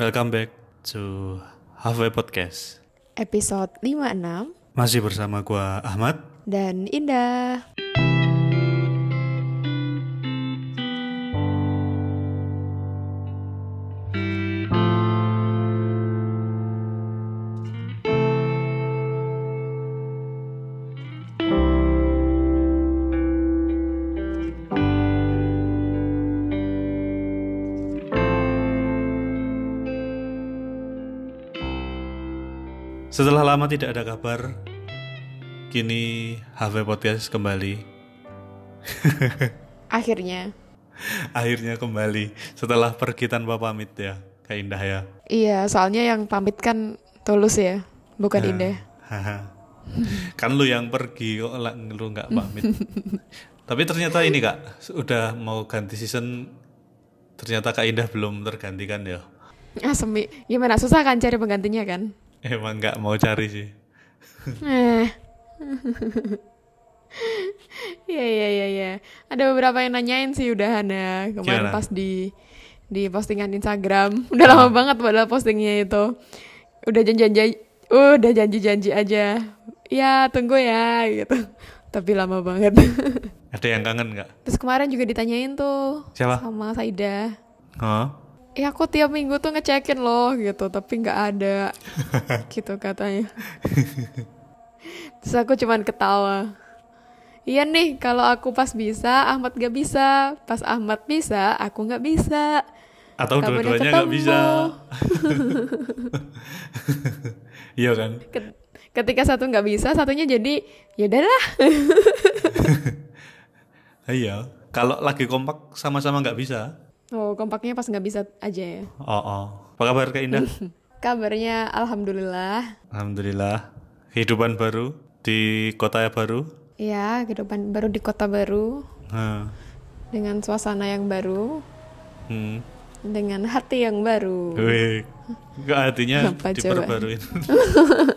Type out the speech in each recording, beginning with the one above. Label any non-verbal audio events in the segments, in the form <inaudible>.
Welcome back to Halfway Podcast. episode 56 Masih bersama gua Ahmad. dan Indah. Setelah lama tidak ada kabar, kini Halfway Podcast kembali. <laughs> Akhirnya. Akhirnya kembali setelah pergi tanpa pamit ya, Kak Indah ya. Iya, soalnya yang pamit kan tulus ya, bukan Indah. Haha. kan lu yang pergi kok lu nggak pamit. <laughs> Tapi ternyata ini kak, udah mau ganti season, ternyata Kak Indah belum tergantikan ya. Ah, semi. Gimana? Susah kan cari penggantinya kan? Emang nggak mau cari sih. Eh. Iya, iya, iya, iya. Ada beberapa yang nanyain sih udah Hana. Kemarin Gimana? pas di di postingan Instagram. Udah lama banget padahal postingnya itu. Udah janji-janji, udah janji-janji aja. Ya, tunggu ya gitu. Tapi lama banget. Ada yang kangen nggak? Terus kemarin juga ditanyain tuh Siapa? sama Saida. Oh, Ya aku tiap minggu tuh ngecekin loh gitu, tapi nggak ada <laughs> gitu katanya. Terus aku cuman ketawa. Iya nih, kalau aku pas bisa, Ahmad gak bisa. Pas Ahmad bisa, aku nggak bisa. atau dua-duanya nggak bisa. <laughs> Iya kan? Ket- Ketika satu nggak bisa, satunya jadi ya udahlah. <laughs> Iya. Kalau lagi kompak sama-sama nggak bisa. Oh, kompaknya pas nggak bisa aja ya. Oh, oh. Apa kabar Kak Indah? <laughs> Kabarnya alhamdulillah. Alhamdulillah. Kehidupan baru di kota yang baru. Ya, kehidupan baru di kota baru Nah. dengan suasana yang baru, Hmm. dengan hati yang baru. Wih. Nggak hatinya <laughs> Apa diperbaruin.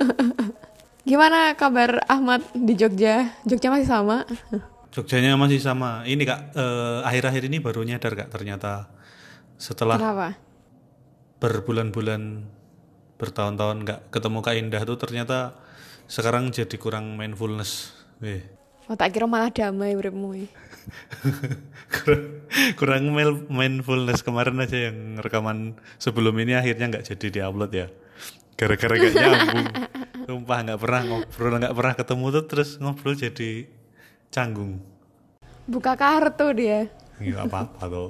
<laughs> Gimana kabar Ahmad di Jogja? Jogja masih sama? Jogjanya masih sama. Ini Kak, eh, akhir-akhir ini baru nyadar Kak ternyata setelah Kenapa? berbulan-bulan bertahun-tahun nggak ketemu Kak Indah tuh ternyata sekarang jadi kurang mindfulness. Wih. Oh, tak kira malah damai uripmu. <laughs> kurang, kurang mindfulness kemarin aja yang rekaman sebelum ini akhirnya nggak jadi diupload ya gara-gara gak nyambung <laughs> sumpah nggak pernah ngobrol nggak pernah ketemu tuh terus ngobrol jadi canggung Buka kartu dia. nggak apa-apa tuh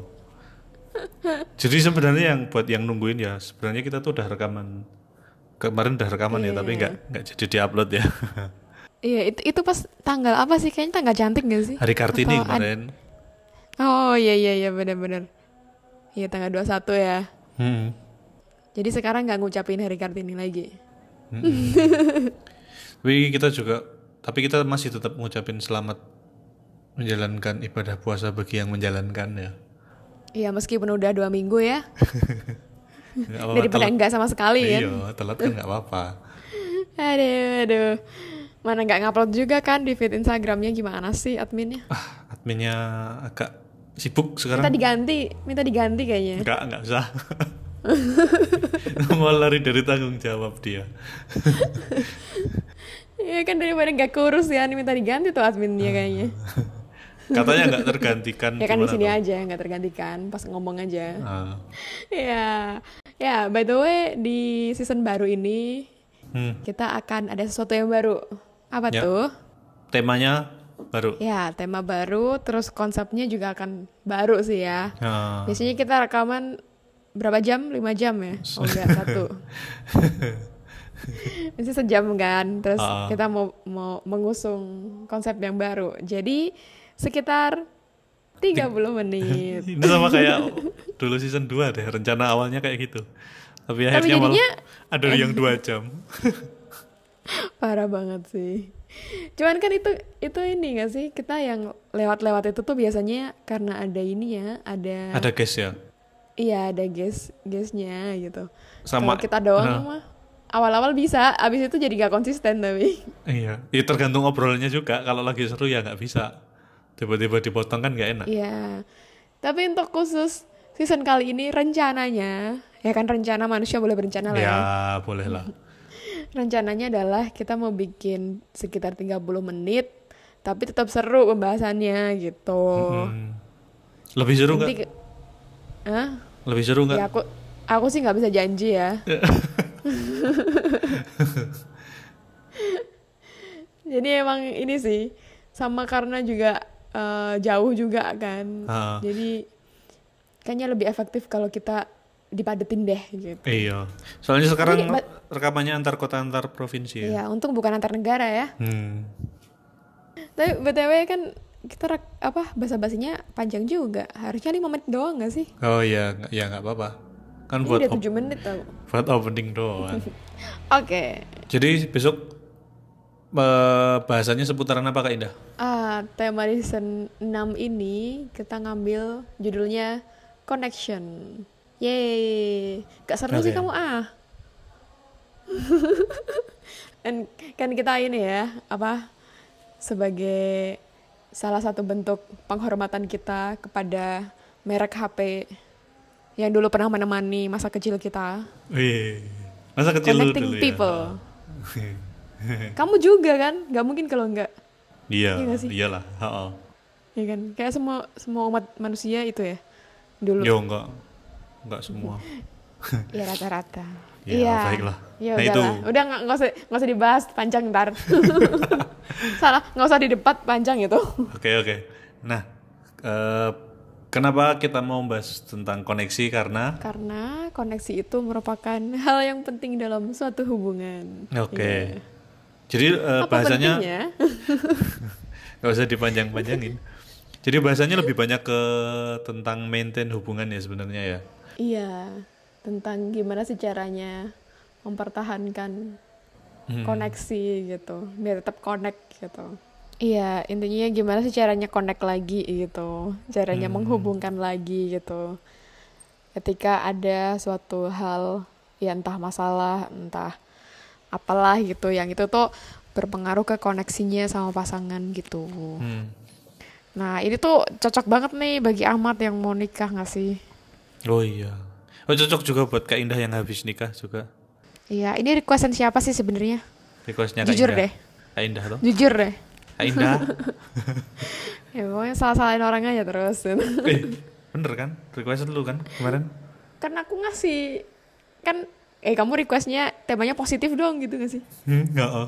jadi sebenarnya yang buat yang nungguin ya sebenarnya kita tuh udah rekaman kemarin udah rekaman ya tapi nggak nggak jadi diupload ya Iya, itu itu pas tanggal apa sih? Kayaknya tanggal cantik gak sih? hari kartini Atau kemarin Oh, iya iya iya benar-benar. Iya, tanggal 21 ya. Hmm. Jadi sekarang nggak ngucapin hari Kartini lagi. Tapi kita juga, tapi kita masih tetap ngucapin selamat menjalankan ibadah puasa bagi yang menjalankan ya. Iya, meskipun udah dua minggu ya. <laughs> Apa-apa, Daripada telat- enggak sama sekali kan. Iya, telat kan nggak apa-apa. <laughs> Aduh, aduh. Mana nggak ngupload juga kan di feed Instagramnya gimana sih adminnya? Ah, adminnya agak sibuk Minta sekarang. diganti, minta diganti kayaknya. Enggak, enggak usah. <laughs> Mau lari dari tanggung jawab dia. Iya kan daripada nggak kurus ya, ini minta diganti tuh adminnya kayaknya. <laughs> Katanya nggak tergantikan. ya kan di sini tuh? aja, nggak tergantikan, pas ngomong aja. Ah. Ya, ya. By the way, di season baru ini Hmm. kita akan ada sesuatu yang baru. Apa Ya. tuh? Temanya baru. Ya, tema baru, terus konsepnya juga akan baru sih ya. Ah. Biasanya kita rekaman berapa jam? 5 jam ya? Oh enggak, satu. <laughs> <laughs> Biasanya sejam kan. Terus Ah. kita mau mau mengusung konsep yang baru. Jadi sekitar 30 menit. <laughs> Ini sama kayak dulu season 2 deh, rencana awalnya kayak gitu. Tapi Tapi akhirnya malah jadinya- ada yang dua jam. <laughs> Parah banget sih. Cuman kan itu itu ini gak sih? Kita yang lewat-lewat itu tuh biasanya karena ada ini ya, ada, Ada guys ya. iya ada guest guestnya gitu. Sama- Kalau kita doang Nah. mah awal-awal bisa, abis itu jadi gak konsisten tapi. Iya, ya tergantung obrolannya juga. Kalau lagi seru ya nggak bisa. Tiba-tiba dipotong kan nggak enak. Iya. Tapi untuk khusus season kali ini rencananya ya kan rencana manusia boleh berencana lah ya. Ya, boleh lah. <laughs> Rencananya adalah kita mau bikin sekitar 30 menit tapi tetap seru pembahasannya gitu. Hmm. Lebih seru nggak? Lebih seru nggak? Ya aku aku sih nggak bisa janji ya. <laughs> <laughs> Jadi emang ini sih sama karena juga eh, jauh juga kan. Ah. Jadi kayaknya lebih efektif kalau kita dipadetin deh gitu. Iya. Soalnya sekarang but- rekamannya antar kota antar provinsi ya. Iya, untung bukan antar negara ya. Hmm. Tapi BTW kan kita rek- apa bahasa basinya panjang juga. Harusnya 5 menit doang gak sih? Oh iya, ya nggak apa-apa. Kan Ini buat udah op- 7 menit tau. buat opening doang. <laughs> Oke. Jadi besok bahasanya seputaran apa Kak Indah? Ah, tema di season 6 ini kita ngambil judulnya Connection. Yeay. Gak seru sih Oke. kamu ah. <laughs> Dan kan kita ini ya, apa sebagai salah satu bentuk penghormatan kita kepada merek HP yang dulu pernah menemani masa kecil kita. Wih, masa kecil Connecting dulu people. ya? <laughs> Kamu juga kan? Gak mungkin kalau enggak. iya, Iya iyalah. Ha-ha. Ya kan? Kayak semua semua umat manusia itu ya. Dulu. Yo enggak, enggak semua. <laughs> Ya rata-rata. <laughs> Ya, iya. baiklah. Ya Nah, udahlah. itu. Udah nggak nggak usah nggak usah dibahas panjang ntar. Salah nggak usah di debat panjang itu. Oke oke. Nah, eh, kenapa kita mau bahas tentang koneksi karena Karena koneksi itu merupakan <laughs> hal yang penting dalam suatu hubungan. Oke. Iya. Jadi eh, Apa bahasanya <laughs> nggak usah dipanjang-panjangin. Jadi bahasanya lebih banyak ke tentang maintain hubungan ya sebenarnya ya. Iya. Tentang gimana sih caranya mempertahankan Hmm. koneksi gitu biar tetap connect gitu iya intinya gimana sih caranya connect lagi gitu caranya Hmm. menghubungkan lagi gitu ketika ada suatu hal ya entah masalah entah apalah gitu yang itu tuh berpengaruh ke koneksinya sama pasangan gitu Hmm. nah ini tuh cocok banget nih bagi Ahmad yang mau nikah nggak sih Oh iya. Oh cocok juga buat Kak Indah yang habis nikah juga. iya ini requestan siapa sih sebenarnya Requestnya Kak Jujur Indah. deh. Kak Indah tuh. jujur deh Kak Indah. <laughs> ya pokoknya salah-salahin orang aja terus eh, bener kan? Request lu kan kemarin? kan aku ngasih kan eh kamu requestnya temanya positif dong gitu gak sih Hmm, enggak. oh.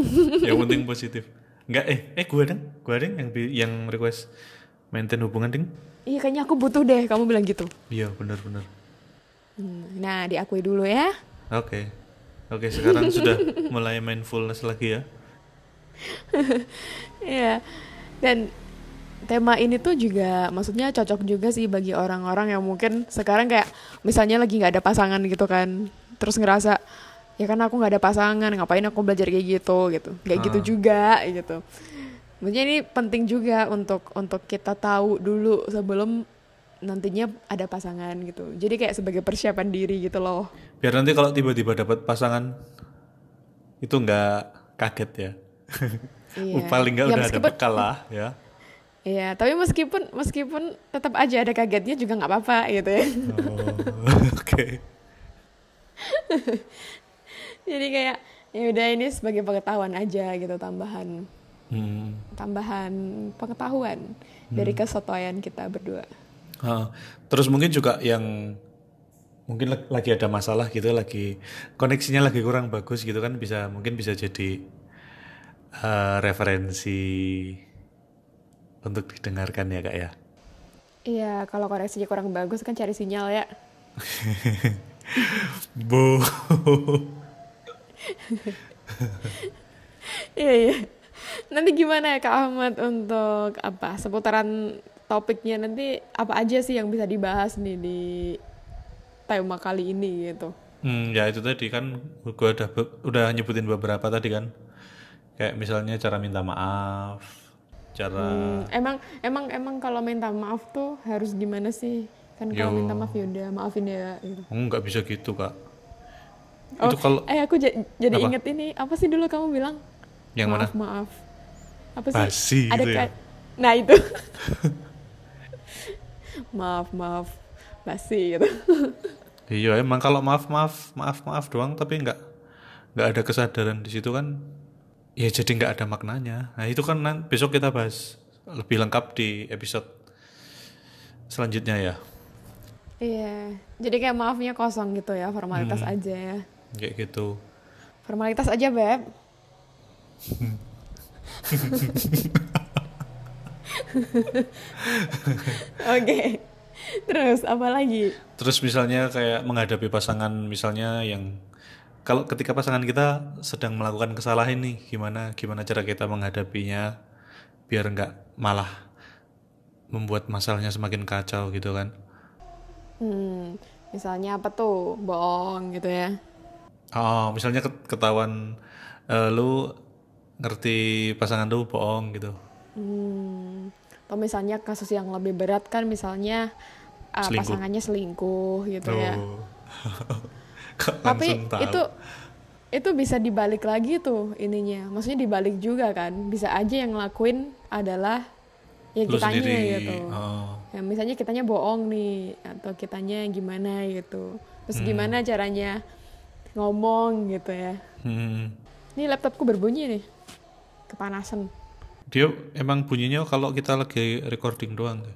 <laughs> yang penting positif. Enggak eh eh gua deng, gua deng yang yang request maintain hubungan deng. iya kayaknya aku butuh deh kamu bilang gitu Iya, bener. Hmm, nah diakui dulu ya Oke. Oke, sekarang sudah mulai mindfulness lagi ya. <laughs> Iya. Dan tema ini tuh juga maksudnya cocok juga sih bagi orang-orang yang mungkin sekarang kayak misalnya lagi nggak ada pasangan gitu kan terus ngerasa ya kan aku nggak ada pasangan ngapain aku belajar kayak gitu gitu. Kayak gitu Ah. juga gitu. Maksudnya ini penting juga untuk untuk kita tahu dulu sebelum nantinya ada pasangan gitu. Jadi kayak sebagai persiapan diri gitu loh. Biar nanti kalau tiba-tiba dapat pasangan itu enggak kaget ya. Iya. Paling enggak Ya, udah ada bekal lah ya. Iya, tapi meskipun meskipun tetap aja ada kagetnya juga nggak apa-apa gitu ya. Oh, <laughs> Oke. <laughs> Jadi kayak ya udah ini sebagai pengetahuan aja gitu tambahan Hmm. tambahan pengetahuan dari kesotoyan kita berdua. Ah, terus mungkin juga yang mungkin lag- lagi ada masalah gitu, lagi koneksinya lagi kurang bagus gitu kan bisa mungkin bisa jadi eh, referensi untuk didengarkan ya kak ya. Iya, kalau koneksinya kurang bagus kan cari sinyal ya. <laughs> Bu. Iya iya. Nanti gimana ya Kak Ahmad untuk apa seputaran topiknya nanti apa aja sih yang bisa dibahas nih di tema kali ini gitu. Hmm, ya itu tadi kan gua udah udah nyebutin beberapa tadi kan. Kayak misalnya cara minta maaf, cara Hmm, emang emang emang kalau minta maaf tuh harus gimana sih? Kan kalau Yo. minta maaf ya udah maafin ya gitu. Nggak bisa gitu kak. Oh, itu kalau eh aku ja- jadi Apa? inget ini apa sih dulu kamu bilang? yang mana? maaf, maaf. Apa sih? Basi Ada gitu ya? Nah itu. <laughs> maaf maaf basi gitu. Iya emang kalau maaf maaf maaf maaf doang tapi nggak nggak ada kesadaran di situ kan ya jadi nggak ada maknanya. Nah itu kan nan- besok kita bahas lebih lengkap di episode selanjutnya ya. Iya, jadi kayak maafnya kosong gitu ya, formalitas Hmm. aja ya. Kayak gitu. Formalitas aja, Beb. <laughs> Oke. Terus apa lagi? Terus misalnya kayak menghadapi pasangan misalnya yang kalau ketika pasangan kita sedang melakukan kesalahan nih gimana gimana cara kita menghadapinya biar nggak malah membuat masalahnya semakin kacau gitu kan. Hmm, misalnya apa tuh? Bohong gitu ya. Oh, misalnya ket- ketahuan eh, lu ngerti pasangan lu bohong gitu. Hmm, atau misalnya kasus yang lebih berat kan misalnya ah, Selingkuh. pasangannya selingkuh gitu ya. Oh. Kok <laughs> Tapi tahu? itu itu bisa dibalik lagi tuh ininya. Maksudnya dibalik juga kan. Bisa aja yang ngelakuin adalah ya lu kitanya sendiri. gitu. Oh. Ya, misalnya kitanya bohong nih atau kitanya gimana gitu. Terus Hmm. gimana caranya ngomong gitu ya. Hmm. Ini laptopku berbunyi nih. Kepanasan. Dia emang bunyinya kalau kita lagi recording doang. tuh.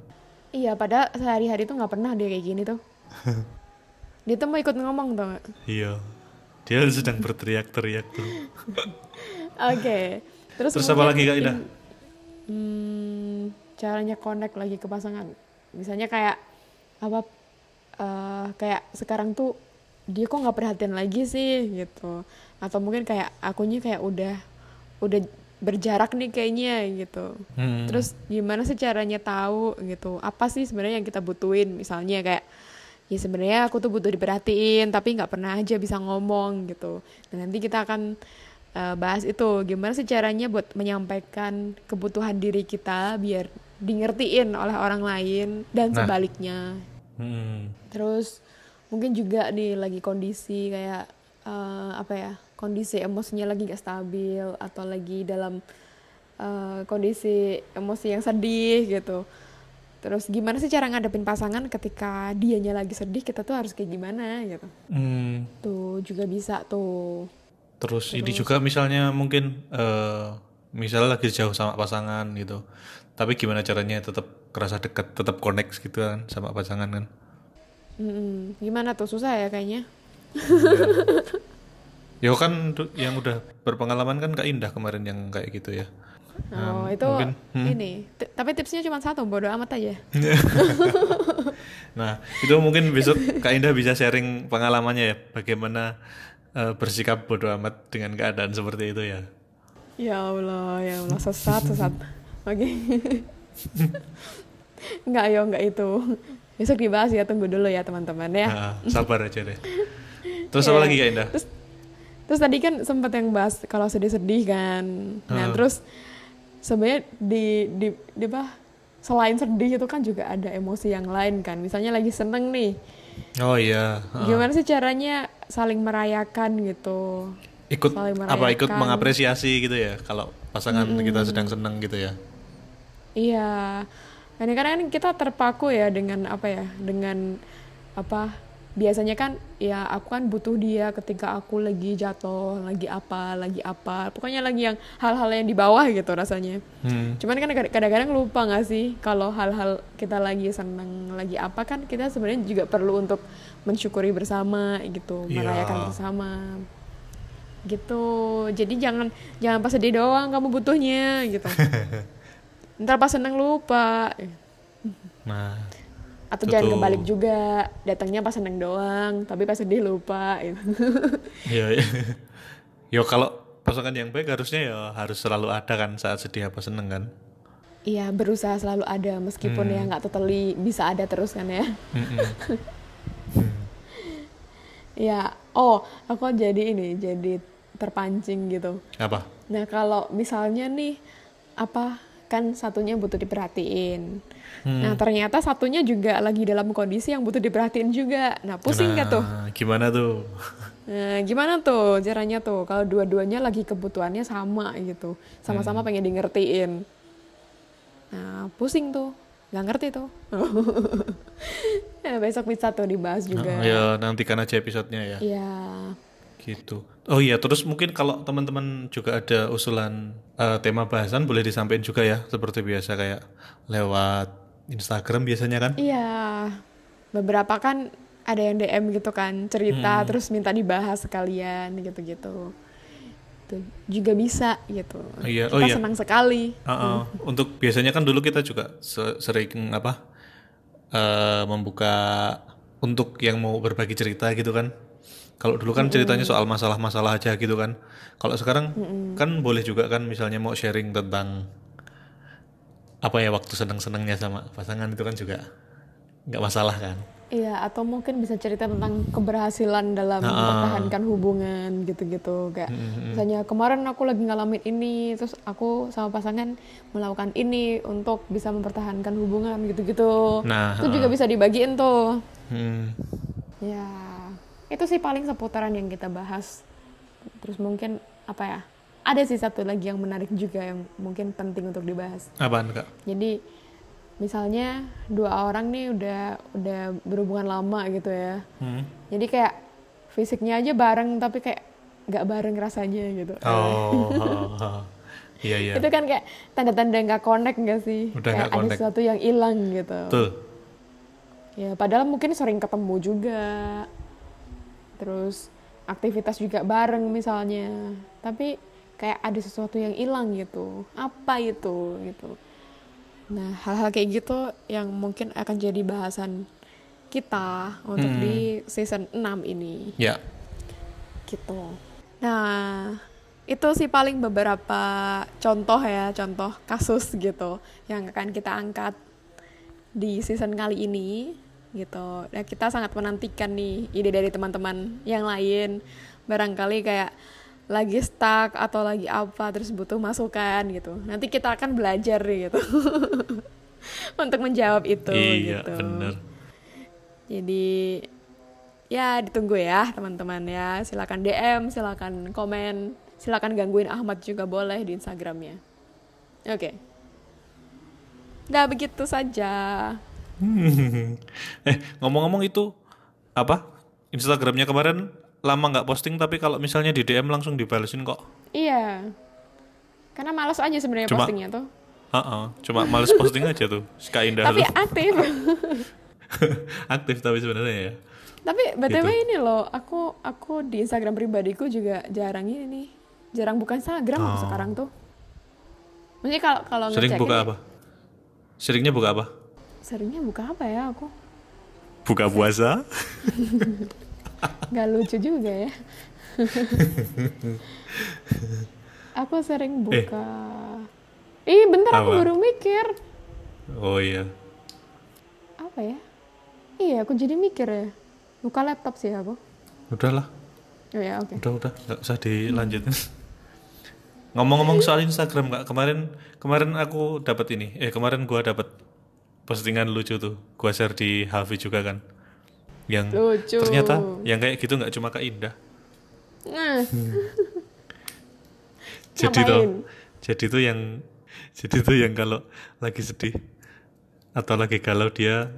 Iya, padahal sehari-hari tuh nggak pernah dia kayak gini tuh. <laughs> dia tuh mau ikut ngomong tau gak? Iya. Dia sedang berteriak-teriak tuh. <laughs> Oke. Terus, Terus apa lagi, Kak Ida? Hmm, caranya connect lagi ke pasangan. Misalnya kayak apa? eh, kayak sekarang tuh dia kok nggak perhatian lagi sih gitu. Atau mungkin kayak akunya kayak udah udah berjarak nih kayaknya gitu. Hmm. Terus gimana sih caranya tahu gitu? Apa sih sebenarnya yang kita butuhin? Misalnya kayak ya sebenarnya aku tuh butuh diperhatiin tapi nggak pernah aja bisa ngomong gitu. Dan nanti kita akan eh, bahas itu gimana sih caranya buat menyampaikan kebutuhan diri kita biar di ngertiin oleh orang lain dan Nah. sebaliknya. Hmm. Terus mungkin juga nih lagi kondisi kayak eh, apa ya kondisi emosinya lagi gak stabil atau lagi dalam eh, kondisi emosi yang sedih gitu. Terus gimana sih cara ngadepin pasangan ketika dianya lagi sedih kita tuh harus kayak gimana gitu. Hmm. Tuh juga bisa tuh. Terus, ini juga misalnya mungkin eh misalnya lagi jauh sama pasangan gitu. Tapi gimana caranya tetap kerasa dekat, tetap connect gitu kan sama pasangan kan. Mm-mm. Gimana tuh susah ya kayaknya. <laughs> Ya kan du- yang udah berpengalaman kan Kak Indah kemarin yang kayak gitu ya. Oh itu mungkin, hmm. ini. T- tapi tipsnya cuma satu bodo amat aja. <laughs> Nah, itu mungkin besok Kak Indah bisa sharing pengalamannya ya, bagaimana eh, bersikap bodoh amat dengan keadaan seperti itu ya. Ya Allah, ya Allah sesat sesat. Oke. <laughs> Enggak yo, enggak itu. Besok dibahas ya, tunggu dulu ya teman-teman ya. Nah, sabar aja deh. Terus apa Iya. lagi Kak Indah? Terus terus tadi kan sempat yang bahas kalau sedih-sedih kan. Nah, Hmm. terus sebenarnya di, di di apa? Selain sedih itu kan juga ada emosi yang lain kan. Misalnya lagi seneng nih. Oh iya, heeh. Gimana sih caranya saling merayakan gitu? ikut saling apa ikut merayakan. mengapresiasi gitu ya kalau pasangan kita sedang senang gitu ya. Iya, kadang-kadang kan kita terpaku ya dengan apa ya, dengan apa? Biasanya kan ya aku kan butuh dia ketika aku lagi jatuh, lagi apa, lagi apa, pokoknya lagi yang hal-hal yang di bawah gitu rasanya. Hmm. Cuman kan kadang- kadang-kadang lupa nggak sih kalau hal-hal kita lagi seneng, lagi apa kan kita sebenarnya juga perlu untuk mensyukuri bersama gitu, Iya. merayakan bersama gitu. Jadi jangan jangan pas sedih doang kamu butuhnya gitu. <laughs> Ntar pas seneng lupa. Nah, Atau Itu jangan kebalik juga, datangnya pas seneng doang, tapi pas sedih lupa. Gitu. <laughs> ya, ya. Yo kalau pasangan yang baik harusnya ya harus selalu ada kan saat sedih apa seneng kan. Iya berusaha selalu ada meskipun ya nggak totally bisa ada terus kan ya. <laughs> Ya, oh aku jadi ini jadi terpancing gitu. Apa? Nah kalau misalnya nih apa kan satunya butuh diperhatiin. Hmm. Nah ternyata satunya juga lagi dalam kondisi yang butuh diperhatiin juga. Nah pusing nggak tuh? Nah, Gimana tuh? Nah gimana tuh caranya tuh kalau dua-duanya lagi kebutuhannya sama gitu, sama-sama pengen di ngertiin. Nah pusing tuh. nggak ngerti tuh ya, <laughs> besok bisa tuh dibahas juga Nah, ya nantikan aja episodenya ya. Iya. Gitu. Oh iya, terus mungkin kalau teman-teman juga ada usulan eh, tema bahasan boleh disampaikan juga ya, seperti biasa kayak lewat Instagram biasanya kan? Iya, beberapa kan ada yang DM gitu kan, cerita Hmm. terus minta dibahas sekalian gitu-gitu. Tuh, juga bisa gitu. Iya, Kita oh iya. senang sekali. Uh-uh. Untuk biasanya kan dulu kita juga se- sering apa eh, membuka untuk yang mau berbagi cerita gitu kan. Kalau dulu kan ceritanya soal masalah-masalah aja gitu kan. Kalau sekarang kan boleh juga kan misalnya mau sharing tentang apa ya waktu seneng-senengnya sama pasangan itu kan juga nggak masalah kan. Iya, atau mungkin bisa cerita tentang keberhasilan dalam mempertahankan hubungan gitu-gitu. Kayak misalnya kemarin aku lagi ngalamin ini, terus aku sama pasangan melakukan ini untuk bisa mempertahankan hubungan gitu-gitu. Nah, Itu juga bisa dibagiin tuh. Hmm. Ya, itu sih paling seputaran yang kita bahas. Terus mungkin apa ya? Ada sih satu lagi yang menarik juga yang mungkin penting untuk dibahas. Apaan kak? Jadi misalnya dua orang nih udah udah berhubungan lama gitu ya. Hmm. Jadi kayak fisiknya aja bareng tapi kayak nggak bareng rasanya gitu. Oh, oh, oh. iya iya. Itu kan kayak tanda-tanda nggak connect nggak sih? Udah kayak ada sesuatu yang hilang gitu. Betul. Ya, padahal mungkin sering ketemu juga. Terus aktivitas juga bareng misalnya. Tapi kayak ada sesuatu yang hilang gitu. Apa itu gitu. Nah, hal-hal kayak gitu yang mungkin akan jadi bahasan kita untuk Hmm. di season 6 ini Ya. gitu. Nah, itu sih paling beberapa contoh ya, contoh kasus gitu yang akan kita angkat di season kali ini gitu. Nah, kita sangat menantikan nih ide dari teman-teman yang lain. Barangkali kayak lagi stuck atau lagi apa terus butuh masukan gitu. Nanti kita akan belajar nih, gitu. <laughs> Untuk menjawab itu iya, gitu. bener. Jadi ya ditunggu ya teman-teman ya. Silakan DM, silakan komen, silakan gangguin Ahmad juga boleh di Instagramnya. Oke. Nah begitu saja. <laughs> eh ngomong-ngomong itu apa Instagramnya kemarin lama nggak posting tapi kalau misalnya di DM langsung dibalesin kok Iya. Karena males aja sebenarnya postingnya tuh. Heeh, cuma males posting aja tuh <laughs> Kak Indah Tapi aktif. <laughs> aktif tapi sebenarnya ya Tapi btw Gitu. ini loh, aku aku di Instagram pribadiku juga jarang ini nih, jarang buka Instagram aku Oh. sekarang tuh. Maksudnya kalau kalau sering buka ini, apa seringnya buka apa Seringnya buka apa ya aku? buka puasa Gak lucu juga ya. aku sering buka. Ih, bentar aku Eh. Apa? baru mikir. oh iya Apa ya? Iya, aku jadi mikir ya. Buka laptop sih aku. udahlah Oh ya, oke. udah udah nggak usah dilanjutin ngomong-ngomong soal Instagram kak kemarin kemarin aku dapat ini eh kemarin gua dapat postingan lucu tuh. Gua share di Hafi juga kan. Yang Lucu. ternyata yang kayak gitu nggak cuma kak Indah. Nah, <laughs> jadi tuh jadi tuh yang jadi tuh yang kalau lagi sedih atau lagi galau dia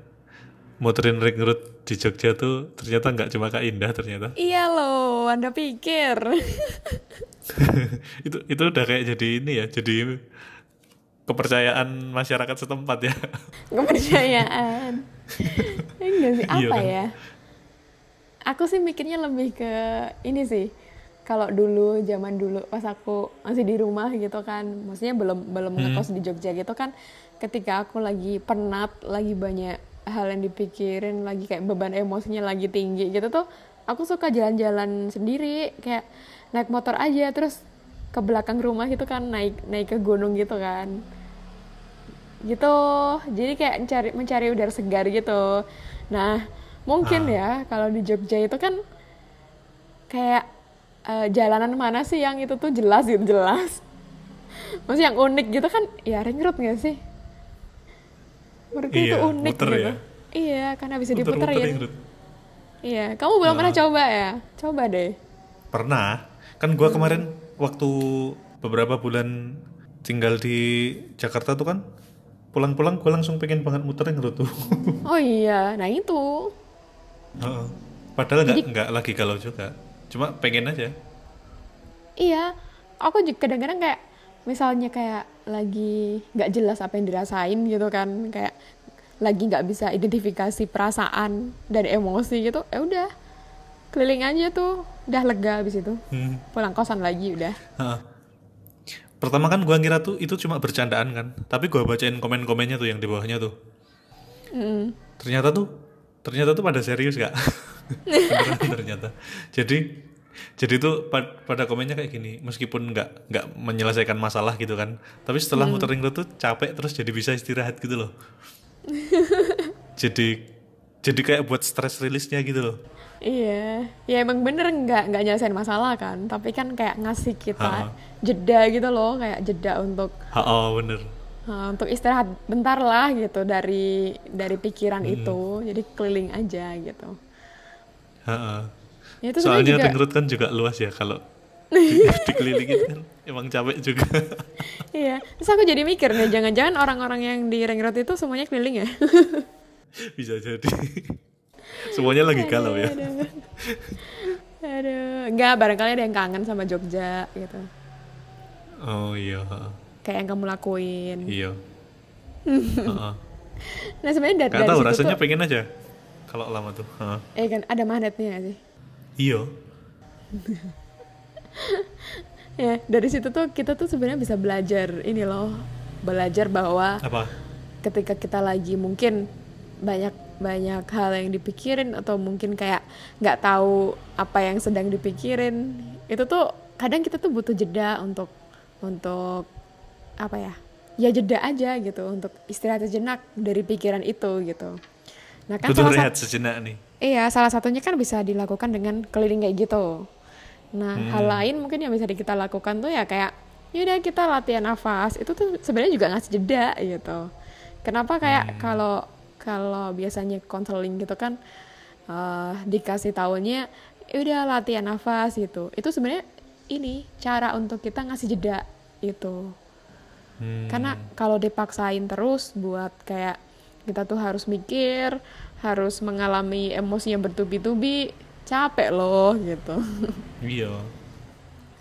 muterin ring road di Jogja tuh ternyata nggak cuma kak Indah ternyata. Iya loh, Anda pikir. <laughs> itu itu udah kayak jadi ini ya jadi kepercayaan masyarakat setempat ya <laughs> Kepercayaan. <laughs> Enggak sih, Iya apa kan? ya? Aku sih mikirnya lebih ke ini sih. Kalau dulu, zaman dulu pas aku masih di rumah gitu kan, maksudnya belum belum Hmm. ngekos di Jogja gitu kan, ketika aku lagi penat, lagi banyak hal yang dipikirin, lagi kayak beban emosinya lagi tinggi gitu tuh, aku suka jalan-jalan sendiri, kayak naik motor aja, terus ke belakang rumah gitu kan, naik naik ke gunung gitu kan gitu. Jadi kayak mencari mencari udara segar gitu. Nah mungkin ya kalau di Jogja itu kan kayak eh, jalanan mana sih yang itu tuh jelas gitu jelas. <laughs> Maksudnya yang unik gitu kan ya ring road gak sih? Menurutku itu Iya, unik muter gitu. ya. iya karena bisa diputerin ring road. iya kamu belum pernah coba ya? Coba deh. Pernah. Kan gua kemarin waktu beberapa bulan tinggal di Jakarta tuh kan pulang-pulang gue langsung pengen banget muter yang tuh <laughs> Oh iya, nah itu. Heeh. padahal nggak nggak lagi galau juga cuma pengen aja Iya, aku juga kadang-kadang kayak misalnya kayak lagi nggak jelas apa yang dirasain gitu kan, kayak lagi nggak bisa identifikasi perasaan dan emosi gitu, ya udah keliling aja tuh, udah lega habis itu, hmm. pulang kosan lagi udah. Pertama kan gue ngira tuh itu cuma bercandaan kan tapi gue bacain komen-komennya tuh yang di bawahnya tuh. Mm. ternyata tuh ternyata tuh pada serius gak <laughs> ternyata. Jadi jadi tuh pa- pada komennya kayak gini meskipun nggak nggak menyelesaikan masalah gitu kan tapi setelah muter ring road tuh capek terus jadi bisa istirahat gitu loh. <laughs> Jadi jadi kayak buat stress rilisnya gitu loh Iya, ya emang bener nggak nggak nyelesain masalah kan, tapi kan kayak ngasih Ha. kita jeda gitu loh, kayak jeda untuk oh bener uh, untuk istirahat bentar lah gitu dari dari pikiran Hmm. itu, jadi keliling aja gitu. Ha-ha. Ya, itu soalnya juga road kan juga luas ya kalau <laughs> di, dikelilingin kan emang capek juga <laughs> iya. Terus aku jadi mikir nih, jangan-jangan orang-orang yang di ring road itu semuanya keliling ya? <laughs> bisa jadi semuanya lagi galau ya Aduh. Aduh, enggak barangkali ada yang kangen sama Jogja gitu. oh iya. Kayak yang kamu lakuin. iya. <laughs> Nah sebenarnya dari, Gak dari tahu situ rasanya tuh, pengen aja kalau lama tuh. Eh kan ada magnetnya nggak sih? Iya. <laughs> Ya, dari situ tuh kita tuh sebenarnya bisa belajar ini loh. Belajar bahwa Apa? ketika kita lagi mungkin banyak banyak hal yang dipikirin atau mungkin kayak nggak tahu apa yang sedang dipikirin itu tuh kadang kita tuh butuh jeda untuk untuk apa ya ya jeda aja gitu untuk istirahat sejenak dari pikiran itu gitu nah kan Butuh salah rehat sejenak nih. Iya, salah satunya kan bisa dilakukan dengan keliling kayak gitu. Nah, hal lain mungkin yang bisa kita lakukan tuh ya kayak yaudah kita latihan nafas. Itu tuh sebenarnya juga ngasih jeda gitu. Kenapa kayak kalau kalau biasanya konseling gitu kan eh, dikasih tahunya udah latihan nafas gitu. Itu sebenarnya ini cara untuk kita ngasih jeda gitu. Hmm. Karena kalau dipaksain terus buat kayak kita tuh harus mikir, harus mengalami emosi yang bertubi-tubi, capek loh gitu. <laughs> Iya.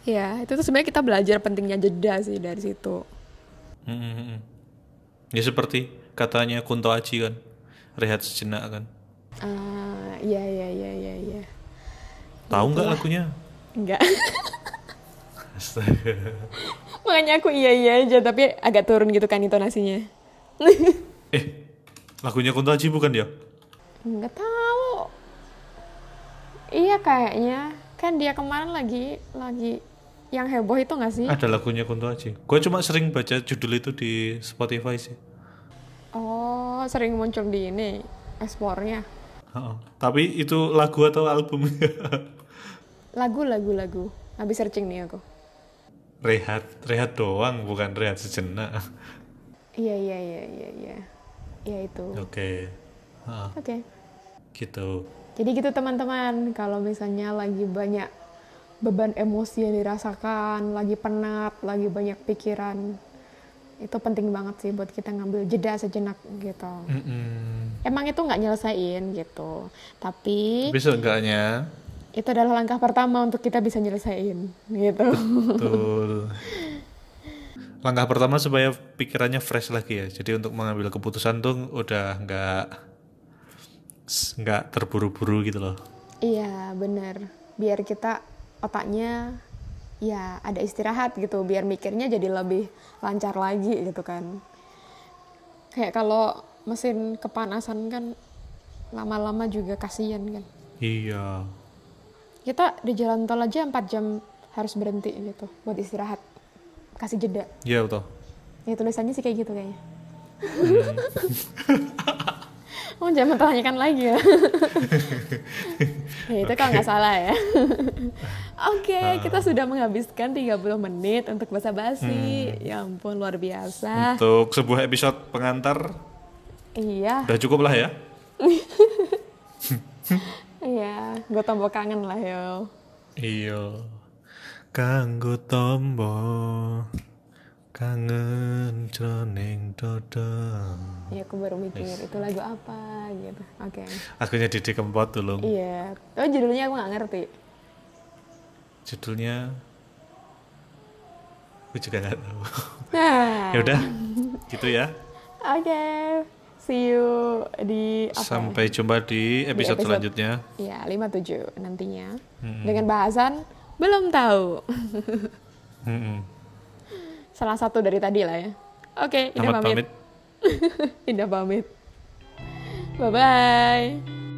ya, itu tuh sebenarnya kita belajar pentingnya jeda sih dari situ. Hmm, hmm, hmm. Ya seperti katanya Kunto Aji kan, rehat sejenak kan. Ah, iya iya iya iya iya. Tahu nggak lagunya? Enggak. <laughs> Astaga. Makanya aku iya iya aja tapi agak turun gitu kan intonasinya. <laughs> Eh, lagunya Kunto Aji bukan ya? Enggak tahu. Iya kayaknya. Kan dia kemarin lagi lagi yang heboh itu nggak sih? Ada lagunya Kunto Aji. Gue cuma sering baca judul itu di Spotify sih. Oh, sering muncul di ini ekspornya. Ha-ha. Tapi itu lagu atau album? <laughs> Lagu lagu lagu. Habis searching nih aku. rehat, rehat doang, bukan rehat sejenak. Iya iya iya iya iya. Ya itu. Oke. Ha, Oke. gitu. Jadi gitu teman-teman, kalau misalnya lagi banyak beban emosi yang dirasakan, lagi penat, lagi banyak pikiran, itu penting banget sih buat kita ngambil jeda sejenak gitu. Mm-mm. Emang itu nggak nyelesain gitu, tapi Tapi seenggaknya itu adalah langkah pertama untuk kita bisa nyelesain gitu. Betul. <laughs> Langkah pertama supaya pikirannya fresh lagi ya. Jadi untuk mengambil keputusan tuh udah nggak nggak terburu-buru gitu loh. Iya, bener. Biar kita otaknya ya ada istirahat gitu, biar mikirnya jadi lebih lancar lagi gitu kan. Kayak kalau mesin kepanasan kan lama-lama juga kasihan kan. Iya. Kita di jalan tol aja 4 jam harus berhenti gitu buat istirahat. Kasih jeda. Iya betul. Ya tulisannya sih kayak gitu kayaknya. <laughs> oh jangan tanyakan lagi ya. <laughs> ya itu kalau nggak salah ya. <laughs> Oke, kita sudah menghabiskan 30 menit untuk basa-basi. Ya ampun, luar biasa. Untuk sebuah episode pengantar Iya, udah cukup lah ya. <laughs> iya. Gue tombol kangen lah yo. Iya. Kanggo tombo kangen jroning dodo Ya aku baru mikir itu lagu apa gitu. Oke. lagunya Didi Kempot dulu Iya. Oh judulnya aku nggak ngerti. judulnya aku juga nggak tahu Nah. <laughs> ya udah gitu ya Oke. See you di apa? ya? sampai jumpa di episode, episode. selanjutnya Ya, 57 nantinya. Mm-mm. Dengan bahasan belum tahu. Mm-mm. Salah satu dari tadi lah ya. Oke, Indah Selamat pamit. pamit <laughs> Indah pamit. Bye bye.